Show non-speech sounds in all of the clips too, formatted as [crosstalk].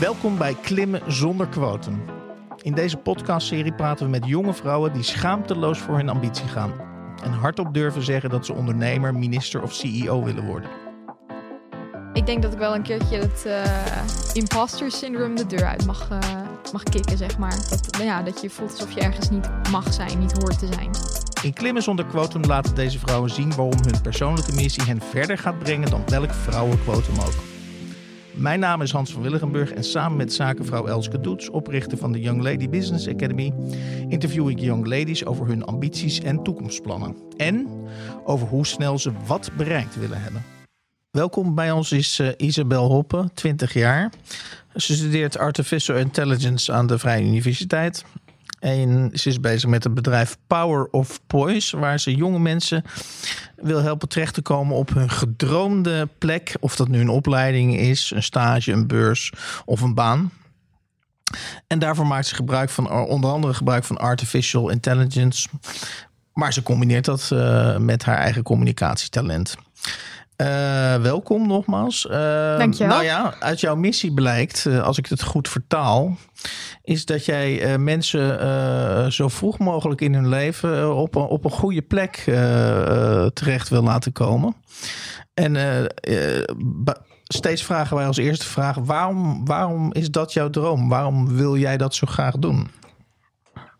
Welkom bij Klimmen zonder quotum. In deze podcastserie praten we met jonge vrouwen die schaamteloos voor hun ambitie gaan. En hardop durven zeggen dat ze ondernemer, minister of CEO willen worden. Ik denk dat ik wel een keertje het uh, imposter syndroom de deur uit mag, uh, mag kicken, zeg maar. Dat, ja, dat je voelt alsof je ergens niet mag zijn, niet hoort te zijn. In Klimmen zonder quotum laten deze vrouwen zien waarom hun persoonlijke missie hen verder gaat brengen dan welk vrouwenquotum ook. Mijn naam is Hans van Willigenburg en samen met zakenvrouw Elske Doets, oprichter van de Young Lady Business Academy, interview ik young ladies over hun ambities en toekomstplannen. En over hoe snel ze wat bereikt willen hebben. Welkom bij ons is uh, Isabel Hoppe, 20 jaar. Ze studeert Artificial Intelligence aan de Vrije Universiteit. En ze is bezig met het bedrijf Power of Poise, waar ze jonge mensen wil helpen terecht te komen op hun gedroomde plek. Of dat nu een opleiding is, een stage, een beurs of een baan. En daarvoor maakt ze gebruik van onder andere gebruik van artificial intelligence. Maar ze combineert dat uh, met haar eigen communicatietalent. Uh, welkom nogmaals. Uh, Dank je wel. Nou ja, uit jouw missie blijkt, uh, als ik het goed vertaal, is dat jij mensen zo vroeg mogelijk in hun leven op, een, op een goede plek terecht wil laten komen. En steeds vragen wij als eerste vraag: waarom, waarom is dat jouw droom? Waarom wil jij dat zo graag doen?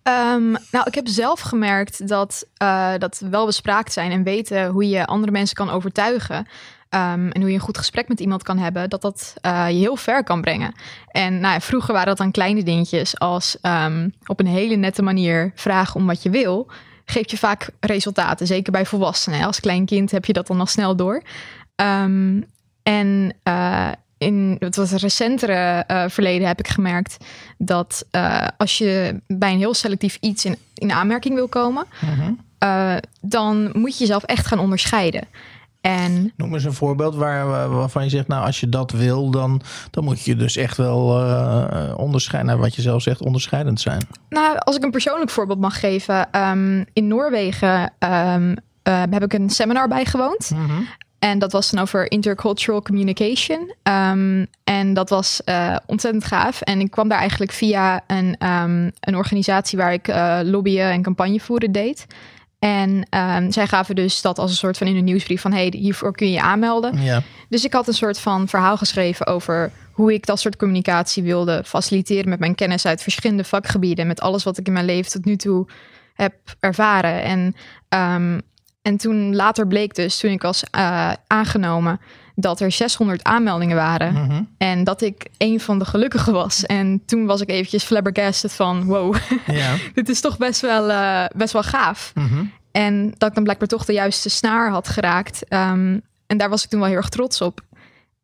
Um, nou, ik heb zelf gemerkt dat, uh, dat wel bespraakt zijn en weten hoe je andere mensen kan overtuigen. Um, en hoe je een goed gesprek met iemand kan hebben, dat dat uh, je heel ver kan brengen. En nou vroeger waren dat dan kleine dingetjes als um, op een hele nette manier vragen om wat je wil. Geeft je vaak resultaten, zeker bij volwassenen. Als klein kind heb je dat dan nog snel door. en uh, in het was recentere uh, verleden heb ik gemerkt dat uh, als je bij een heel selectief iets in, in aanmerking wil komen, mm-hmm. uh, dan moet je jezelf echt gaan onderscheiden. En, Noem eens een voorbeeld waar, waarvan je zegt, nou als je dat wil, dan, dan moet je dus echt wel onderscheiden, nou, wat je zelf zegt, onderscheidend zijn. Nou, als ik een persoonlijk voorbeeld mag geven, um, in Noorwegen um, heb ik een seminar bijgewoond. Mm-hmm. En dat was dan over intercultural communication. Um, en dat was uh, ontzettend gaaf. En ik kwam daar eigenlijk via een, um, een organisatie waar ik uh, lobbyen en campagne voeren deed. En um, zij gaven dus dat als een soort van in een nieuwsbrief van hey, hiervoor kun je je aanmelden. Ja. Dus ik had een soort van verhaal geschreven over hoe ik dat soort communicatie wilde faciliteren met mijn kennis uit verschillende vakgebieden, met alles wat ik in mijn leven tot nu toe heb ervaren. En um, en toen later bleek dus, toen ik was uh, aangenomen, dat er 600 aanmeldingen waren. Mm-hmm. En dat ik een van de gelukkigen was. En toen was ik eventjes flabbergasted van, wow, [laughs] ja. dit is toch best wel, uh, best wel gaaf. Mm-hmm. En dat ik dan blijkbaar toch de juiste snaar had geraakt. Um, en daar was ik toen wel heel erg trots op.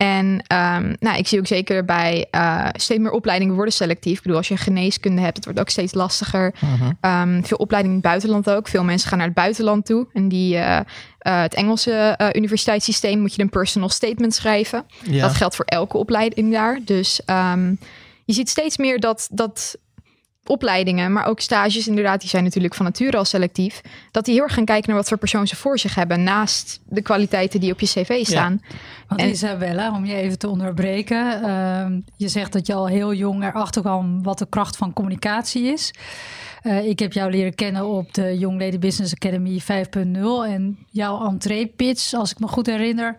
En um, nou, ik zie ook zeker bij uh, steeds meer opleidingen worden selectief. Ik bedoel, als je geneeskunde hebt, het wordt ook steeds lastiger. Mm-hmm. Um, veel opleidingen in het buitenland ook. Veel mensen gaan naar het buitenland toe. En die, uh, uh, het Engelse universiteitssysteem moet je een personal statement schrijven. Ja. Dat geldt voor elke opleiding daar. Dus um, je ziet steeds meer dat, dat opleidingen, maar ook stages inderdaad, die zijn natuurlijk van nature al selectief, dat die heel erg gaan kijken naar wat voor persoon ze voor zich hebben, naast de kwaliteiten die op je cv staan. Ja. Want Isabella, om je even te onderbreken, uh, je zegt dat je al heel jong erachter kwam wat de kracht van communicatie is. Uh, ik heb jou leren kennen op de Young Lady Business Academy 5.0 en jouw entree pitch, als ik me goed herinner,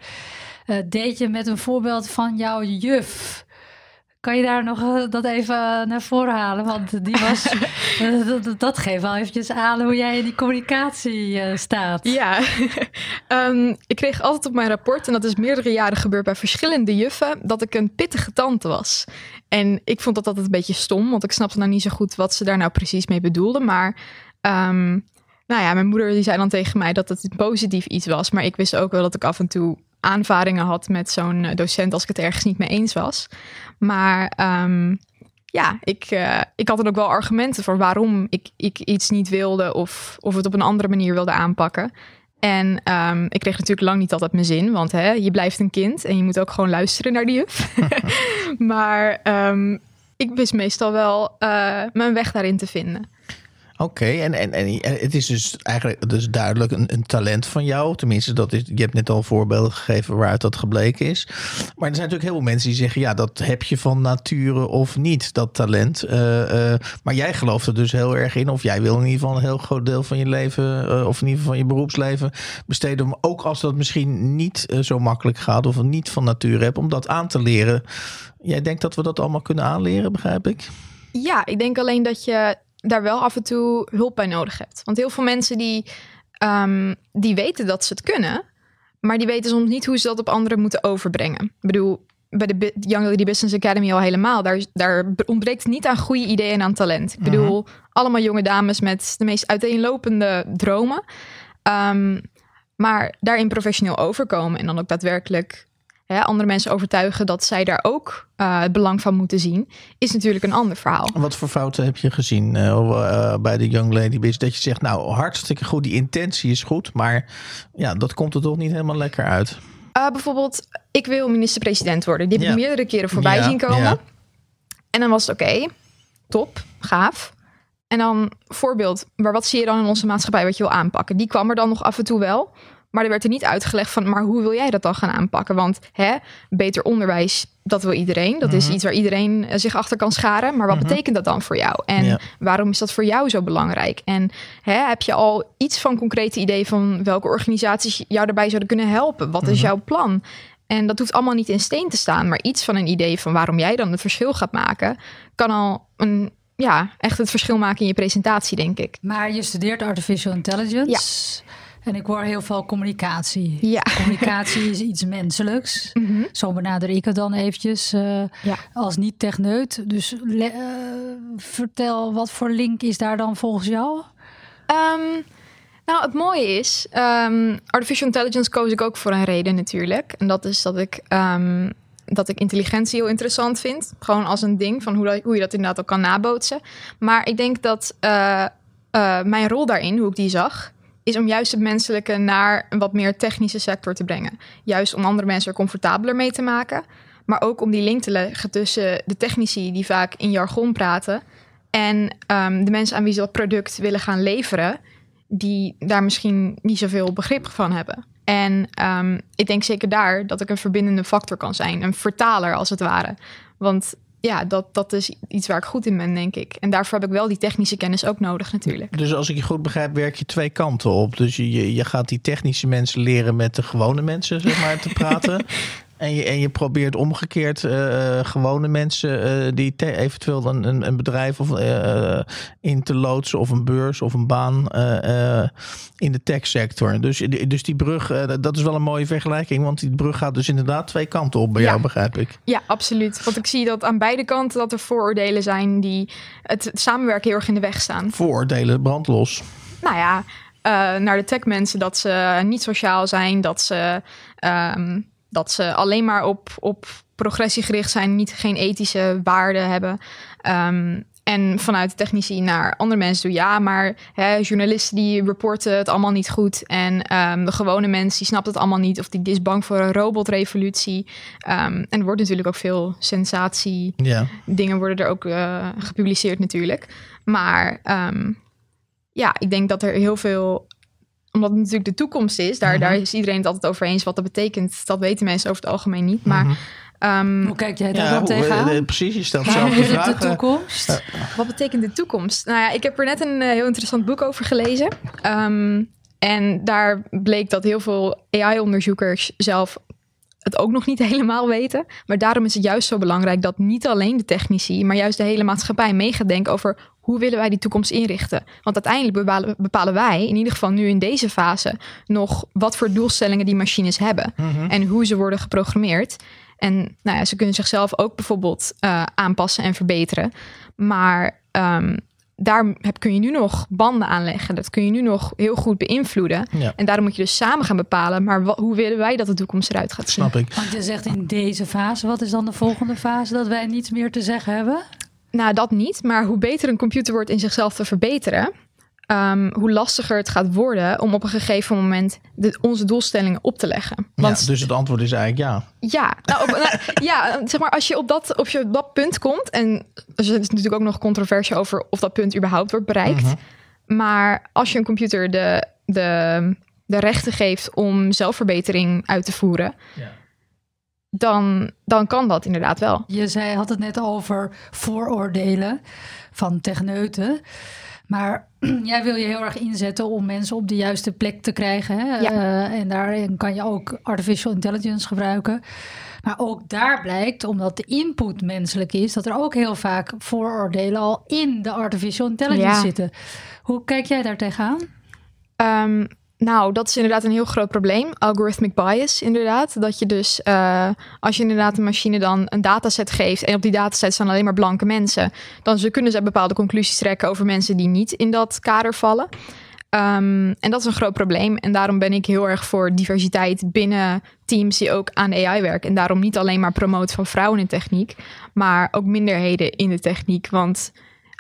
uh, deed je met een voorbeeld van jouw juf. Kan je daar nog dat even naar voren halen? Want die was, [laughs] dat, dat, geeft wel eventjes aan hoe jij in die communicatie uh, staat. Ja, um, [laughs] ik kreeg altijd op mijn rapport, en dat is meerdere jaren gebeurd bij verschillende juffen, dat ik een pittige tante was. En ik vond dat altijd een beetje stom, want ik snapte nou niet zo goed wat ze daar nou precies mee bedoelde. Maar um, nou ja, mijn moeder die zei dan tegen mij dat het positief iets was. Maar ik wist ook wel dat ik af en toe aanvaringen had met zo'n docent als ik het ergens niet mee eens was. Maar um, ja, ik, uh, ik had dan ook wel argumenten voor waarom ik, ik iets niet wilde of, of het op een andere manier wilde aanpakken. En um, ik kreeg natuurlijk lang niet altijd mijn zin, want hè, je blijft een kind en je moet ook gewoon luisteren naar die juf. [laughs] [laughs] maar um, ik wist meestal wel uh, mijn weg daarin te vinden. Oké, en, en, en het is dus eigenlijk dus duidelijk een, een talent van jou. Tenminste, dat is, je hebt net al voorbeelden gegeven waaruit dat gebleken is. Maar er zijn natuurlijk heel veel mensen die zeggen: ja, dat heb je van nature of niet, dat talent. Uh, uh, maar jij gelooft er dus heel erg in, of jij wil in ieder geval een heel groot deel van je leven, of in ieder geval van je beroepsleven, besteden. Om, ook als dat misschien niet zo makkelijk gaat, of niet van nature hebt, om dat aan te leren. Jij denkt dat we dat allemaal kunnen aanleren, begrijp ik? Ja, ik denk alleen dat je daar wel af en toe hulp bij nodig hebt. Want heel veel mensen die, um, die weten dat ze het kunnen, maar die weten soms niet hoe ze dat op anderen moeten overbrengen. Ik bedoel, bij de Young Lady Business Academy al helemaal. Daar, daar ontbreekt niet aan goede ideeën en aan talent. Ik bedoel, allemaal jonge dames met de meest uiteenlopende dromen. Um, maar daarin professioneel overkomen en dan ook daadwerkelijk hè, andere mensen overtuigen dat zij daar ook uh, het belang van moeten zien, is natuurlijk een ander verhaal. Wat voor fouten heb je gezien uh, uh, bij de Young Lady Biz? Dat je zegt, nou hartstikke goed, die intentie is goed, maar ja, dat komt er toch niet helemaal lekker uit. bijvoorbeeld, ik wil minister-president worden. Die heb ik meerdere keren voorbij ja, zien komen. Ja. En dan was het oké, top, gaaf. En dan voorbeeld, maar wat zie je dan in onze maatschappij wat je wil aanpakken? Die kwam er dan nog af en toe wel. Maar er werd er niet uitgelegd van, maar hoe wil jij dat dan gaan aanpakken? Want hè, beter onderwijs, dat wil iedereen. Dat is iets waar iedereen zich achter kan scharen. Maar wat betekent dat dan voor jou? En ja. waarom is dat voor jou zo belangrijk? En hè, heb je al iets van concrete idee van welke organisaties jou daarbij zouden kunnen helpen? Wat is jouw plan? En dat hoeft allemaal niet in steen te staan, maar iets van een idee van waarom jij dan het verschil gaat maken, kan al een ja, echt het verschil maken in je presentatie, denk ik. Maar je studeert artificial intelligence. Ja. En ik hoor heel veel communicatie. Ja. Communicatie is iets menselijks. Mm -hmm. Zo benader ik het dan eventjes uh, ja. als niet-techneut. Dus uh, vertel, wat voor link is daar dan volgens jou? Um, nou, het mooie is, um, artificial intelligence koos ik ook voor een reden natuurlijk. En dat is dat ik, um, dat ik intelligentie heel interessant vind. Gewoon als een ding van hoe, dat, hoe je dat inderdaad ook kan nabootsen. Maar ik denk dat uh, mijn rol daarin, hoe ik die zag is om juist het menselijke naar een wat meer technische sector te brengen. Juist om andere mensen er comfortabeler mee te maken. Maar ook om die link te leggen tussen de technici die vaak in jargon praten. En um, de mensen aan wie ze dat product willen gaan leveren. Die daar misschien niet zoveel begrip van hebben. En um, ik denk zeker daar dat ik een verbindende factor kan zijn. Een vertaler als het ware. Want ja, dat, dat is iets waar ik goed in ben, denk ik. En daarvoor heb ik wel die technische kennis ook nodig natuurlijk. Dus als ik je goed begrijp, werk je twee kanten op. Dus je, je gaat die technische mensen leren met de gewone mensen, zeg maar, te praten. [laughs] En je, en je probeert omgekeerd uh, gewone mensen uh, die eventueel een, een, een bedrijf of, uh, in te loodsen of een beurs of een baan in de techsector. Dus, dus die brug, dat is wel een mooie vergelijking, want die brug gaat dus inderdaad twee kanten op bij ja. jou, begrijp ik. Ja, absoluut. Want ik zie dat aan beide kanten dat er vooroordelen zijn die het samenwerken heel erg in de weg staan. Vooroordelen, brandlos. Nou ja, naar de techmensen dat ze niet sociaal zijn, dat ze, um, dat ze alleen maar op, op progressie gericht zijn, niet, geen ethische waarden hebben. Um, en vanuit de technici naar andere mensen toe. Ja, maar hè, journalisten die reporten het allemaal niet goed. En um, de gewone mens die snapt het allemaal niet. Of die is bang voor een robotrevolutie. Um, en er wordt natuurlijk ook veel sensatie. Ja. Dingen worden er ook uh, gepubliceerd natuurlijk. Maar um, ja, ik denk dat er heel veel omdat het natuurlijk de toekomst is, daar, Mhm. daar is iedereen het altijd over eens. Wat dat betekent, dat weten mensen over het algemeen niet. Maar Mhm. um, Hoe kijk jij daar Ja, dan tegenaan? eh, precies, je stelt Ja, zelf de de vraag. eh, toekomst. Wat betekent de toekomst? Nou ja, ik heb er net een eh, heel interessant boek over gelezen. Um, en daar bleek dat heel veel AI-onderzoekers zelf het ook nog niet [laughs] helemaal weten. Maar daarom is het juist zo belangrijk dat niet alleen de technici, maar juist de hele maatschappij mee gaat denken over hoe willen wij die toekomst inrichten. Want uiteindelijk bepalen, bepalen wij, in ieder geval nu in deze fase, nog wat voor doelstellingen die machines hebben Mhm. en hoe ze worden geprogrammeerd. En nou ja, ze kunnen zichzelf ook bijvoorbeeld uh, aanpassen en verbeteren. Maar um, daar heb, kun je nu nog banden aanleggen. Dat kun je nu nog heel goed beïnvloeden. Ja. En daarom moet je dus samen gaan bepalen. Maar wat, hoe willen wij dat de toekomst eruit gaat zien? Snap ik. Want je zegt in deze fase, wat is dan de volgende fase? Dat wij niets meer te zeggen hebben? Nou, dat niet. Maar hoe beter een computer wordt in zichzelf te verbeteren... Um, hoe lastiger het gaat worden om op een gegeven moment de, onze doelstellingen op te leggen. Want, ja, dus het antwoord is eigenlijk ja. Ja, nou, op, nou, [laughs] ja zeg maar als je op dat, op je, op dat punt komt... en er is natuurlijk ook nog controversie over of dat punt überhaupt wordt bereikt... Mhm. Maar als je een computer de, de, de rechten geeft om zelfverbetering uit te voeren, Ja. Dan, dan kan dat inderdaad wel. Je zei, had het net over vooroordelen van techneuten. Maar [clears throat] jij wil je heel erg inzetten om mensen op de juiste plek te krijgen. Hè? Ja. Eh, en daarin kan je ook artificial intelligence gebruiken. Maar ook daar blijkt, omdat de input menselijk is, dat er ook heel vaak vooroordelen al in de artificial intelligence Ja. zitten. Hoe kijk jij daar tegenaan? Ehm, nou, dat is inderdaad een heel groot probleem. Algorithmic bias, inderdaad. Dat je dus, eh, als je inderdaad een machine dan een dataset geeft... en op die dataset staan alleen maar blanke mensen... dan kunnen ze bepaalde conclusies trekken over mensen die niet in dat kader vallen. Ehm, en dat is een groot probleem. En daarom ben ik heel erg voor diversiteit binnen teams die ook aan AI werken. En daarom niet alleen maar promoten van vrouwen in techniek... maar ook minderheden in de techniek. Want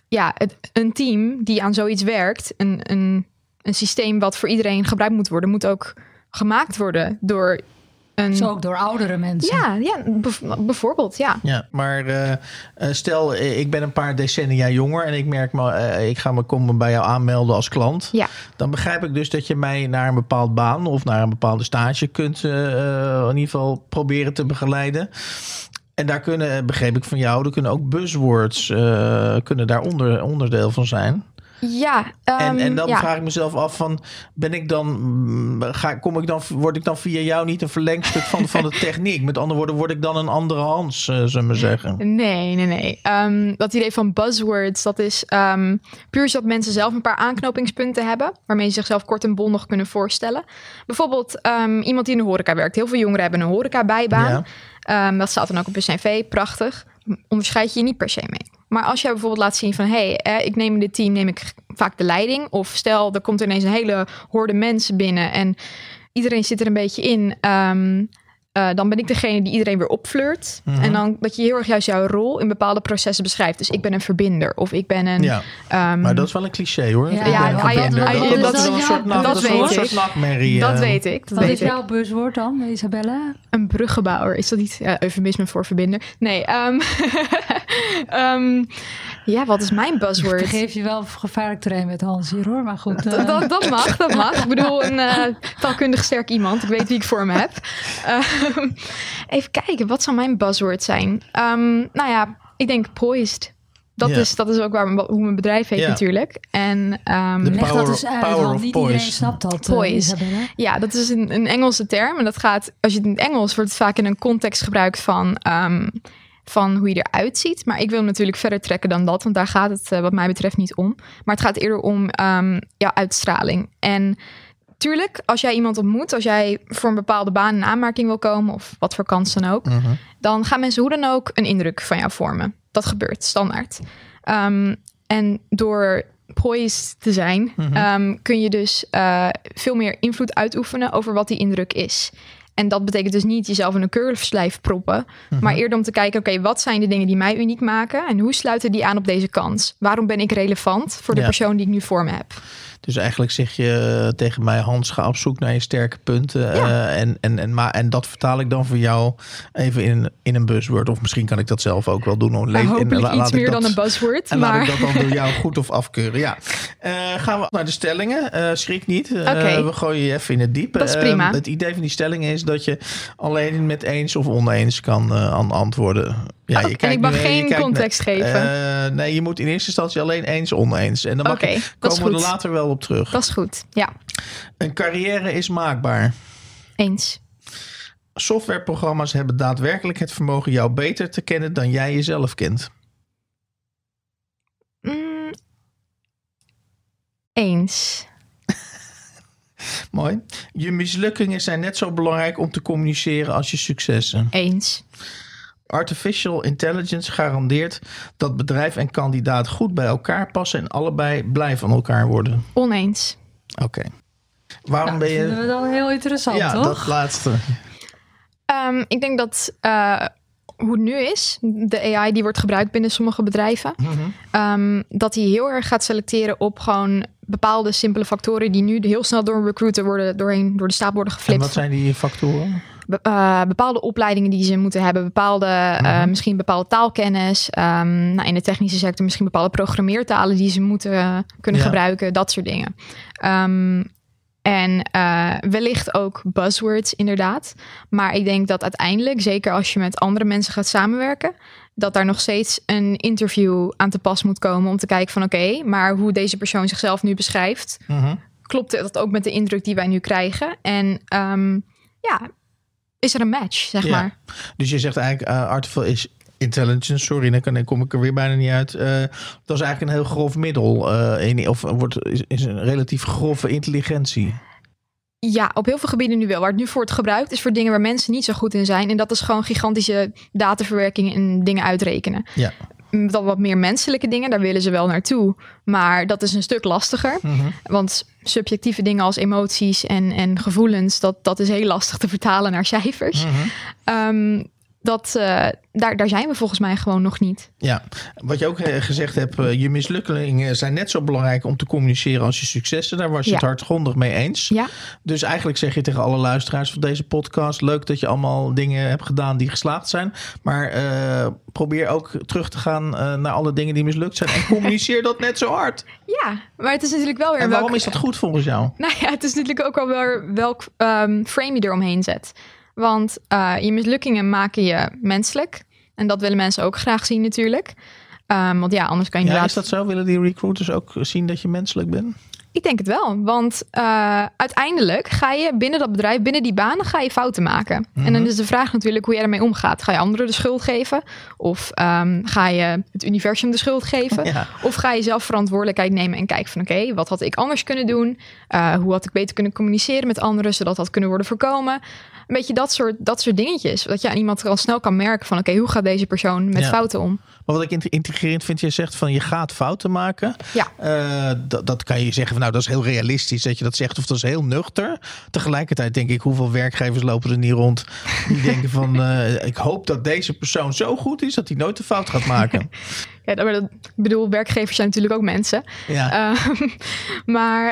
ja, het, een team die aan zoiets werkt... een, een een systeem wat voor iedereen gebruikt moet worden, moet ook gemaakt worden door een. Zo ook door oudere mensen. Ja, ja bijvoorbeeld, ja. Ja, maar eh, eh, stel, eh, ik ben een paar decennia jonger en ik merk me, ik ga me komen bij jou aanmelden als klant. Ja. Dan begrijp ik dus dat je mij naar een bepaald baan of naar een bepaalde stage kunt in ieder geval proberen te begeleiden. En daar kunnen, begreep ik van jou, er kunnen ook buzzwords eh, kunnen daar onder, onderdeel van zijn. Ja, En, ehm, en dan ja. vraag ik mezelf af van, ben ik dan, mm, ga, kom ik dan, word ik dan via jou niet een verlengstuk van, van de [laughs] techniek? Met andere woorden, word ik dan een andere Hans, eh, zullen we maar zeggen? Nee, nee, nee. Ehm, dat idee van buzzwords, dat is ehm, puur zodat mensen zelf een paar aanknopingspunten hebben, waarmee ze zichzelf kort en bondig kunnen voorstellen. Bijvoorbeeld ehm, iemand die in de horeca werkt. Heel veel jongeren hebben een horeca-bijbaan. Ja. Ehm, dat staat dan ook op een cv, prachtig. Onderscheid je je niet per se mee. Maar als jij bijvoorbeeld laat zien van... hé, hey, eh, ik neem in dit team neem ik vaak de leiding. Of stel, er komt ineens een hele horde mensen binnen... en iedereen zit er een beetje in... ehm, eh, dan ben ik degene die iedereen weer opfleurt. Mhm. En dan dat je heel erg juist jouw rol in bepaalde processen beschrijft. Dus ik ben een verbinder of ik ben een... Ja, ehm, maar dat is wel een cliché hoor. Ja, Ik ben ja, dat, is wel een soort, nacht, dat een weet soort ik. nachtmerrie. dat eh. weet ik. Dat Wat is jouw buzzwoord dan, Isabella? Een bruggenbouwer. Is dat niet ja, eufemisme voor verbinder? Nee. ehm, [laughs] ehm, ja, wat is mijn Ik buzzword? geef je wel gevaarlijk terrein met Hans hier hoor, maar goed. eh, Dat, dat, dat mag, dat mag. Ik bedoel, een eh, taalkundig sterk iemand. Ik weet wie ik voor me heb. Ehm, even kijken, wat zou mijn buzzword zijn? Ehm, nou ja, ik denk poised. Dat, is, dat is ook waar mijn, hoe mijn bedrijf heet natuurlijk. En ehm, Leg power- dat eens uit, power want of niet poise. iedereen snapt dat, eh, Poise. Ja, dat is een, een Engelse term. En dat gaat, als je het in het Engels wordt het vaak in een context gebruikt van, ehm, van hoe je eruit ziet. Maar ik wil natuurlijk verder trekken dan dat, want daar gaat het eh, wat mij betreft niet om. Maar het gaat eerder om ehm ja, uitstraling. En tuurlijk, als jij iemand ontmoet, als jij voor een bepaalde baan in aanmerking wil komen, of wat voor kans dan ook, Mhm. dan gaan mensen hoe dan ook een indruk van jou vormen. Dat gebeurt standaard. Ehm, en door poised te zijn, Mhm. ehm, kun je dus eh, veel meer invloed uitoefenen over wat die indruk is. En dat betekent dus niet jezelf in een keurslijf proppen, Mhm. maar eerder om te kijken, oké, wat zijn de dingen die mij uniek maken en hoe sluiten die aan op deze kans? Waarom ben ik relevant voor de Ja. persoon die ik nu voor me heb? Dus eigenlijk zeg je eh, tegen mij, Hans, ga op zoek naar je sterke punten. eh, en, en, en, maar, en dat vertaal ik dan voor jou even in, in een buzzword. Of misschien kan ik dat zelf ook wel doen. Hoor. Nou, en laat iets ik meer dat- dan een buzzword, En laat maar ik dat dan door [laughs] jou goed of afkeuren. Ja. Eh, gaan we naar de stellingen. Schrik niet. We gooien je even in het diepe. Dat is prima. het idee van die stellingen is dat je alleen met eens of oneens kan aan antwoorden. Ja, Oh, en ik mag nu- je geen kijkt context naar- geven. Nee, je moet in eerste instantie alleen eens oneens. En dan mag je- is komen we er later wel op terug. dat is goed. Ja, Een carrière is maakbaar. eens. Softwareprogramma's hebben daadwerkelijk het vermogen jou beter te kennen dan jij jezelf kent. Mm, eens. [laughs] Mooi. Je mislukkingen zijn net zo belangrijk om te communiceren als je successen. Eens. Artificial intelligence garandeert dat bedrijf en kandidaat goed bij elkaar passen en allebei blij van elkaar worden. Oneens. Oké. Waarom Nou, ben dat vinden je. we dan heel interessant, Ja, toch? dat laatste. Ehm, ik denk dat eh, hoe het nu is, de AI die wordt gebruikt binnen sommige bedrijven, Mhm. ehm, dat die heel erg gaat selecteren op gewoon bepaalde simpele factoren die nu heel snel door een recruiter worden doorheen door de stapel worden En geflipt. wat zijn die factoren? Uh, bepaalde opleidingen die ze moeten hebben, bepaalde, uh, Mhm. misschien bepaalde taalkennis. Um, nou, in de technische sector misschien bepaalde programmeertalen die ze moeten kunnen Ja. gebruiken, dat soort dingen. Um, en uh, wellicht ook buzzwords, inderdaad. Maar ik denk dat uiteindelijk, zeker als je met andere mensen gaat samenwerken, dat daar nog steeds een interview aan te pas moet komen om te kijken van oké, maar hoe deze persoon zichzelf nu beschrijft, Mhm. klopt dat ook met de indruk die wij nu krijgen? En um, ja, is er een match, zeg Ja. maar. Dus je zegt eigenlijk uh, artificial is intelligence, sorry, dan, kan, dan kom ik er weer bijna niet uit. Uh, dat is eigenlijk een heel grof middel, uh, in, of wordt, is, is een relatief grove intelligentie. Ja, op heel veel gebieden nu wel. Waar het nu voor wordt gebruikt is voor dingen waar mensen niet zo goed in zijn. En dat is gewoon gigantische dataverwerking en dingen uitrekenen. Ja. Dan wat meer menselijke dingen, daar willen ze wel naartoe. Maar dat is een stuk lastiger. Mm -hmm. Want subjectieve dingen als emoties en, en gevoelens, dat, dat is heel lastig te vertalen naar cijfers. Mm -hmm. um, dat, uh, daar, daar zijn we volgens mij gewoon nog niet. Ja, wat je ook gezegd hebt, uh, je mislukkingen zijn net zo belangrijk om te communiceren als je successen. Daar was je Ja. het hardgrondig mee eens. Ja. Dus eigenlijk zeg je tegen alle luisteraars van deze podcast: leuk dat je allemaal dingen hebt gedaan die geslaagd zijn. Maar uh, probeer ook terug te gaan uh, naar alle dingen die mislukt zijn. En communiceer dat net zo hard. [laughs] Ja, maar het is natuurlijk wel weer. En waarom welk... is dat goed volgens jou? [laughs] Nou ja, het is natuurlijk ook wel weer welk um, frame je eromheen zet. Want uh, je mislukkingen maken je menselijk. En dat willen mensen ook graag zien natuurlijk. Um, want ja, anders kan je ja, inderdaad... is dat zo? Willen die recruiters ook zien dat je menselijk bent? Ik denk het wel. Want uh, uiteindelijk ga je binnen dat bedrijf, binnen die banen, ga je fouten maken. Mm -hmm. En dan is de vraag natuurlijk hoe je ermee omgaat. Ga je anderen de schuld geven? Of um, ga je het universum de schuld geven? Ja. Of ga je zelf verantwoordelijkheid nemen en kijken van... oké, okay, wat had ik anders kunnen doen? Uh, hoe had ik beter kunnen communiceren met anderen... zodat dat kunnen worden voorkomen? Een beetje dat soort, dat soort dingetjes. Dat je aan iemand al snel kan merken van... oké, okay, hoe gaat deze persoon met Ja. fouten om? Maar wat ik integrerend vind, je zegt van je gaat fouten maken. Ja. Uh, dat, dat kan je zeggen van nou dat is heel realistisch dat je dat zegt of dat is heel nuchter. Tegelijkertijd denk ik hoeveel werkgevers lopen er niet rond die [laughs] denken van uh, ik hoop dat deze persoon zo goed is dat hij nooit een fout gaat maken. [laughs] ja, dat, ik bedoel werkgevers zijn natuurlijk ook mensen. Ja. Uh, [laughs] maar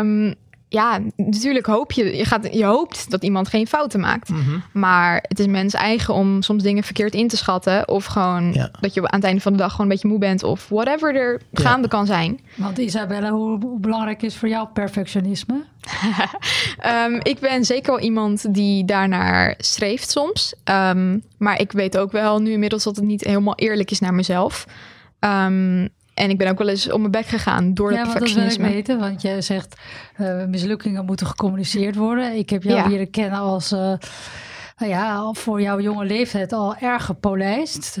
um, ja, natuurlijk hoop je, je, gaat, je hoopt dat iemand geen fouten maakt. Mm -hmm. Maar het is mens eigen om soms dingen verkeerd in te schatten. Of gewoon Ja. dat je aan het einde van de dag gewoon een beetje moe bent. Of whatever er Ja. gaande kan zijn. Want Isabelle, hoe, hoe belangrijk is voor jou perfectionisme? Um, [laughs] ik ben zeker wel iemand die daarnaar streeft soms. Um, maar ik weet ook wel nu inmiddels dat het niet helemaal eerlijk is naar mezelf. Um, en ik ben ook wel eens op mijn bek gegaan door ja, ik perfectionisme. weten, want jij zegt uh, mislukkingen moeten gecommuniceerd worden. Ik heb jou Ja. leren kennen als, uh, ja, voor jouw jonge leeftijd al erg gepolijst.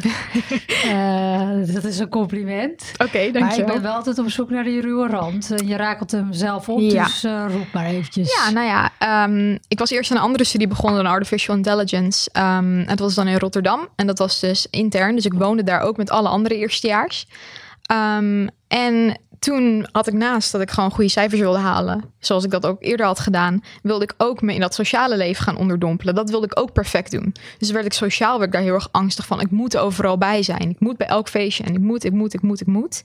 uh, [laughs] dat is een compliment. Oké, Maar ik dankjewel. ben wel altijd op zoek naar die ruwe rand. En je rakelt hem zelf op, Ja. dus uh, roep maar eventjes. Ja, nou ja, um, ik was eerst een andere studie begonnen dan Artificial Intelligence. Um, het was dan in Rotterdam en dat was dus intern. Dus ik woonde daar ook met alle andere eerstejaars. Um, en toen had ik naast dat ik gewoon goede cijfers wilde halen, zoals ik dat ook eerder had gedaan, wilde ik ook me in dat sociale leven gaan onderdompelen. Dat wilde ik ook perfect doen. Dus werd ik sociaal werd ik daar heel erg angstig van. Ik moet overal bij zijn. Ik moet bij elk feestje en ik moet, ik moet, ik moet, ik moet.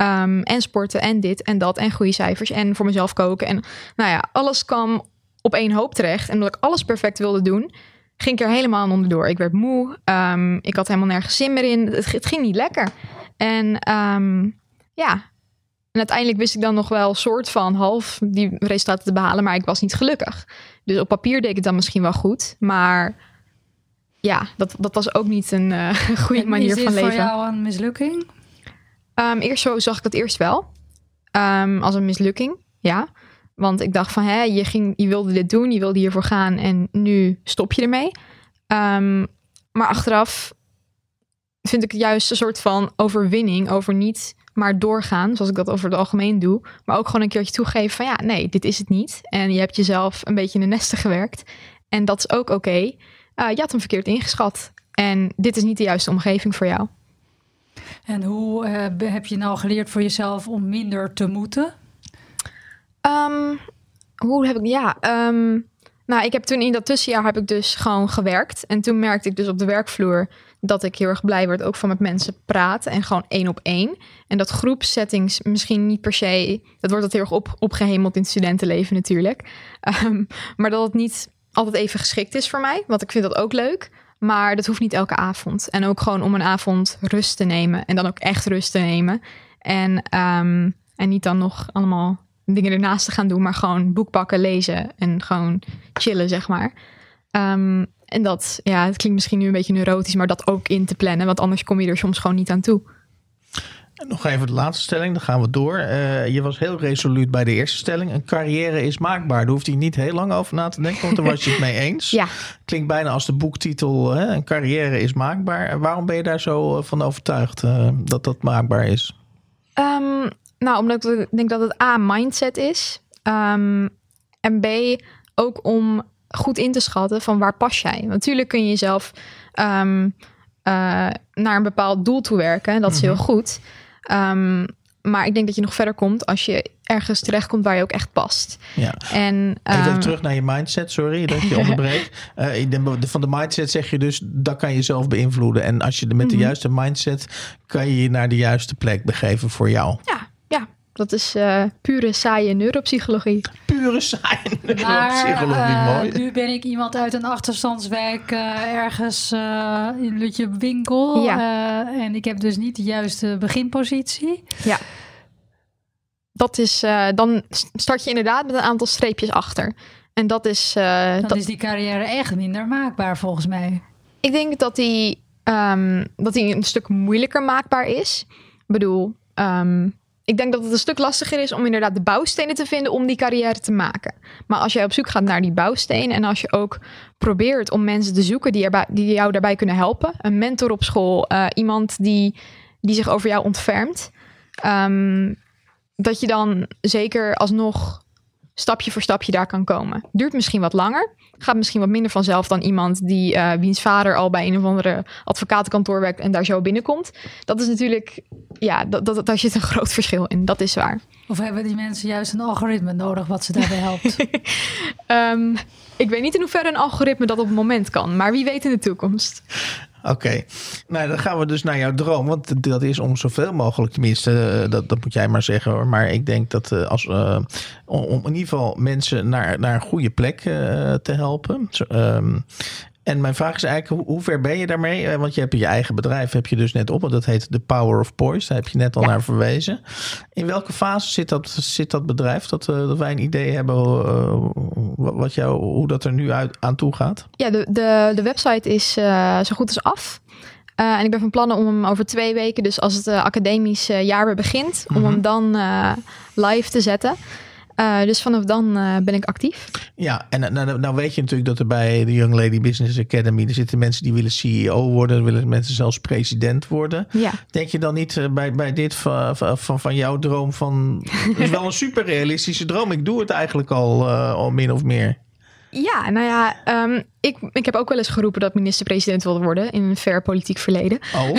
Um, en sporten en dit en dat en goede cijfers en voor mezelf koken. En nou ja, alles kwam op één hoop terecht. En omdat ik alles perfect wilde doen, ging ik er helemaal onderdoor. Ik werd moe. Um, ik had helemaal nergens zin meer in. Het ging niet lekker. En um, ja, en uiteindelijk wist ik dan nog wel soort van half die resultaten te behalen, maar ik was niet gelukkig. Dus op papier deed ik het dan misschien wel goed, maar ja, dat, dat was ook niet een uh, [laughs] goede En manier is van leven. voor jou een mislukking? Um, eerst zo zag ik dat eerst wel. Um, als een mislukking, ja. Want ik dacht van, hè, je, ging, je wilde dit doen, je wilde hiervoor gaan en nu stop je ermee. Um, maar achteraf vind ik het juist een soort van overwinning over niet maar doorgaan, zoals ik dat over het algemeen doe. Maar ook gewoon een keertje toegeven van, ja, nee, dit is het niet. En je hebt jezelf een beetje in de nesten gewerkt. En dat is ook oké. Okay. Uh, je had hem verkeerd ingeschat. En dit is niet de juiste omgeving voor jou. En hoe uh, heb je nou geleerd voor jezelf om minder te moeten? Um, hoe heb ik, ja, um, nou, ik heb toen in dat tussenjaar heb ik dus gewoon gewerkt. En toen merkte ik dus op de werkvloer dat ik heel erg blij werd ook van met mensen praten en gewoon één op één. En dat groepsettings misschien niet per se, dat wordt dat heel erg op, opgehemeld in het studentenleven natuurlijk. Um, maar dat het niet altijd even geschikt is voor mij. Want ik vind dat ook leuk. Maar dat hoeft niet elke avond. En ook gewoon om een avond rust te nemen. En dan ook echt rust te nemen. En, ehm, en niet dan nog allemaal dingen ernaast te gaan doen. Maar gewoon boek pakken, lezen. En gewoon chillen, zeg maar. Ehm, en dat, ja, het klinkt misschien nu een beetje neurotisch. Maar dat ook in te plannen. Want anders kom je er soms gewoon niet aan toe. Nog even de laatste stelling, dan gaan we door. Eh, je was heel resoluut bij de eerste stelling. Een carrière is maakbaar. Daar hoeft hij niet heel lang over na te denken, want daar was je het mee eens. [laughs] Ja. Klinkt bijna als de boektitel, hè? een carrière is maakbaar. Waarom ben je daar zo eh, van overtuigd uh, dat dat maakbaar is? Um, nou, omdat ik denk dat het A, mindset is. Um, en B, ook om goed in te schatten van waar pas jij. Natuurlijk kun je jezelf um, uh, naar een bepaald doel toe werken. Dat is heel goed. Um, maar ik denk dat je nog verder komt als je ergens terechtkomt waar je ook echt past. Ja. En, Even um, terug naar je mindset, sorry dat je onderbreek. [laughs] uh, van de mindset zeg je dus, dat kan je zelf beïnvloeden. En als je met de Mhm. juiste mindset, kan je je naar de juiste plek begeven voor jou. Ja, ja. Dat is uh, pure saaie neuropsychologie. Pure saaie neuropsychologie, maar, mooi. Uh, nu ben ik iemand uit een achterstandswijk uh, ergens uh, in Lutje Winkel. Ja. en ik heb dus niet de juiste beginpositie. Ja. Dat is, uh, dan start je inderdaad met een aantal streepjes achter. En dat is. Uh, dan dat is die carrière echt minder maakbaar volgens mij. Ik denk dat die, um, dat die een stuk moeilijker maakbaar is. Ik bedoel, um, ik denk dat het een stuk lastiger is om inderdaad de bouwstenen te vinden om die carrière te maken. Maar als jij op zoek gaat naar die bouwstenen en als je ook probeert om mensen te zoeken die, erbij, die jou daarbij kunnen helpen, een mentor op school, uh, iemand die, die zich over jou ontfermt, um, dat je dan zeker alsnog stapje voor stapje daar kan komen. Duurt misschien wat langer, gaat misschien wat minder vanzelf dan iemand die uh, wiens vader al bij een of andere advocatenkantoor werkt en daar zo binnenkomt. Dat is natuurlijk, ja, dat, dat, daar zit een [laughs] groot verschil in. Dat is waar. Of hebben die mensen juist een algoritme nodig wat ze daarbij helpt? um, [laughs] ik weet niet in hoeverre een algoritme dat op het moment kan, maar wie weet in de toekomst. Oké, nou dan gaan we dus naar jouw droom. Want dat is om zoveel mogelijk, tenminste, uh, dat, dat moet jij maar zeggen hoor. Maar ik denk dat uh, als, uh, om, in ieder geval mensen naar, naar een goede plek te helpen. Um, en mijn vraag is eigenlijk, hoe, hoe, ver ben je daarmee? Want je hebt je eigen bedrijf, heb je dus net op. Dat heet The Power of Poise. Daar heb je net al ja. naar verwezen. In welke fase zit dat, zit dat bedrijf? Dat, uh, dat wij een idee hebben uh, wat jou, hoe dat er nu uit, aan toe gaat? Ja, de, de, de website is uh, zo goed als af. En ik ben van plannen om hem over twee weken, dus als het academisch jaar weer begint, om mm -hmm. hem dan live te zetten. Uh, dus vanaf dan uh, ben ik actief. Ja, en nou, nou, weet je natuurlijk dat er bij de Young Lady Business Academy... er zitten mensen die willen CEO worden... willen mensen zelfs president worden. Ja. Denk je dan niet uh, bij, bij dit van, van, van jouw droom van... [laughs] het is wel een super realistische droom. Ik doe het eigenlijk al, al min of meer. Ja, nou ja, um, ik, ik heb ook wel eens geroepen dat minister-president wilde worden in een ver politiek verleden. Oh.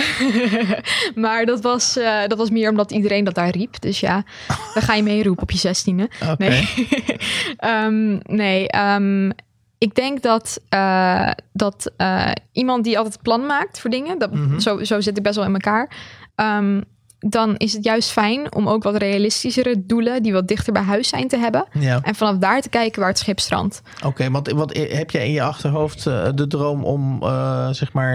[laughs] maar dat was, uh, dat was meer omdat iedereen dat daar riep. Dus ja, dan ga je meeroepen op je zestiende. Okay. Nee, um, [laughs] nee um, ik denk dat, uh, dat uh, iemand die altijd plan maakt voor dingen, dat, Mhm. mm -hmm. zo, zo zit ik best wel in elkaar. Dan is het juist fijn om ook wat realistischere doelen die wat dichter bij huis zijn te hebben. Ja. En vanaf daar te kijken waar het schip strandt. Oké, okay, want wat, heb jij in je achterhoofd uh, de droom om uh, zeg maar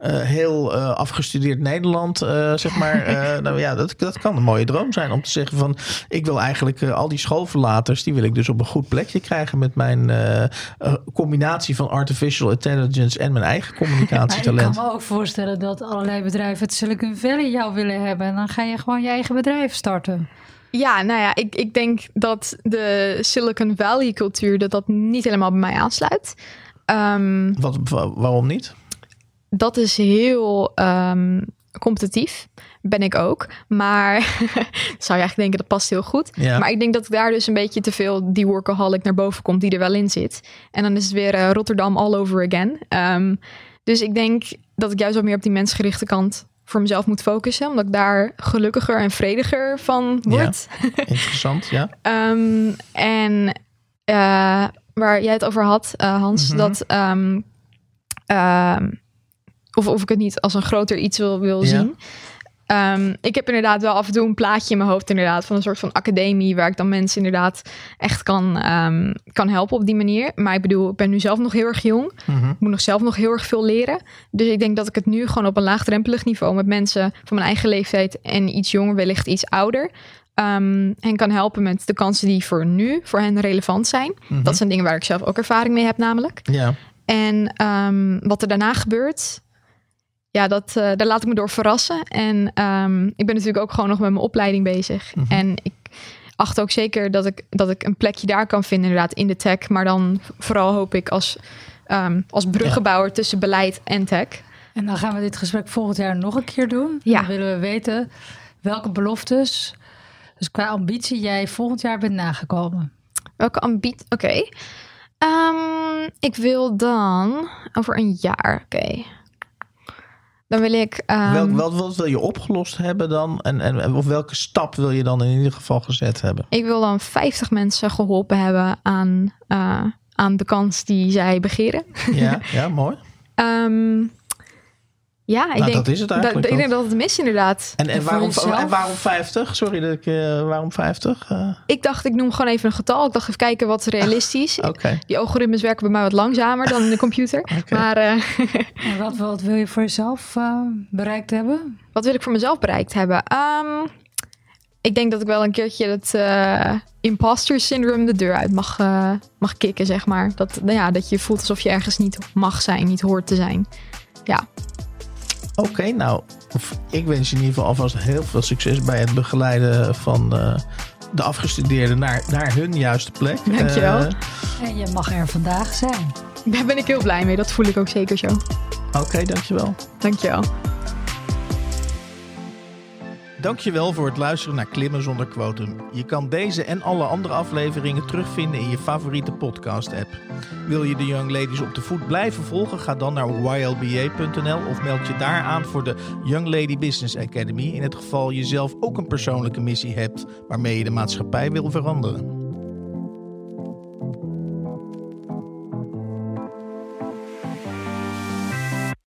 uh, heel afgestudeerd Nederland, zeg maar. [laughs] nou ja, dat, dat kan een mooie droom zijn om te zeggen van ik wil eigenlijk al die schoolverlaters, die wil ik dus op een goed plekje krijgen met mijn combinatie van artificial intelligence en mijn eigen [laughs] communicatietalent. ik kan me ook voorstellen dat allerlei bedrijven het Silicon Valley jou willen hebben. Dan ga je gewoon je eigen bedrijf starten. Ja, nou ja, ik, ik denk dat de Silicon Valley cultuur dat dat niet helemaal bij mij aansluit. Um, Wat, waarom niet? Dat is heel um, competitief. Ben ik ook. Maar [laughs] zou je eigenlijk denken dat past heel goed. Ja. Maar ik denk dat daar dus een beetje te veel die workaholic naar boven komt die er wel in zit. En dan is het weer uh, Rotterdam all over again. Um, dus ik denk dat ik juist wat meer op die mensgerichte kant voor mezelf moet focussen. Omdat ik daar gelukkiger en vrediger van word. Ja, [laughs] interessant, ja. um, [laughs] en uh, waar jij het over had, uh, Hans, Mhm. mm -hmm. dat... Um, of, of ik het niet als een groter iets wil, wil Ja. zien. Ehm, ik heb inderdaad wel af en toe een plaatje in mijn hoofd, inderdaad, van een soort van academie waar ik dan mensen inderdaad echt kan, ehm, kan helpen op die manier. Maar ik bedoel, ik ben nu zelf nog heel erg jong. Mhm. Ik moet nog zelf nog heel erg veel leren. Dus ik denk dat ik het nu gewoon op een laagdrempelig niveau met mensen van mijn eigen leeftijd en iets jonger, wellicht iets ouder. ehm, hen kan helpen met de kansen die voor nu voor hen relevant zijn. Mhm. Dat zijn dingen waar ik zelf ook ervaring mee heb, namelijk. Ja. En wat er daarna gebeurt, ja, dat, eh, daar laat ik me door verrassen. En ehm, ik ben natuurlijk ook gewoon nog met mijn opleiding bezig. Mhm. En ik acht ook zeker dat ik, dat ik een plekje daar kan vinden, inderdaad, in de tech. Maar dan vooral hoop ik als, ehm, als bruggenbouwer tussen beleid en tech. En dan gaan we dit gesprek volgend jaar nog een keer doen. Ja. Dan willen we weten welke beloftes, dus qua ambitie, jij volgend jaar bent nagekomen. Welke ambitie? Oké. Ehm, ik wil dan over een jaar, oké. Dan wil ik. ehm, Welk, wat, wat wil je opgelost hebben dan? En, en, of welke stap wil je dan in ieder geval gezet hebben? Ik wil dan 50 mensen geholpen hebben aan, eh, aan de kans die zij begeren. Ja, [laughs] ja mooi. Ehm, ja, ik Nou, denk dat is het dat- eigenlijk ik denk dat het mis inderdaad. En, en, waarom, en waarom 50? Sorry, dat ik, eh, waarom 50? Eh, Ik dacht, ik noem gewoon even een getal. Ik dacht even kijken wat realistisch. [laughs] Oké. Die algoritmes werken bij mij wat langzamer dan in de computer. [laughs] Oké. Maar eh, [laughs] En wat, wat wil je voor jezelf eh, bereikt hebben? wat wil ik voor mezelf bereikt hebben? Ehm, ik denk dat ik wel een keertje het eh imposter syndrome de deur uit mag, mag kicken, zeg maar. Dat, nou ja, dat je voelt alsof je ergens niet mag zijn, niet hoort te zijn. Ja, Oké, nou, ik wens je in ieder geval alvast heel veel succes bij het begeleiden van eh, de afgestudeerden naar, naar hun juiste plek. Dankjewel. Eh, En je mag er vandaag zijn. daar ben ik heel blij mee. Dat voel ik ook zeker zo. Oké, dankjewel. Dankjewel. Dankjewel voor het luisteren naar Klimmen zonder quotum. Je kan deze en alle andere afleveringen terugvinden in je favoriete podcast-app. Wil je de Young Ladies op de voet blijven volgen? Ga dan naar ylba.nl of meld je daar aan voor de Young Lady Business Academy. In het geval je zelf ook een persoonlijke missie hebt waarmee je de maatschappij wil veranderen.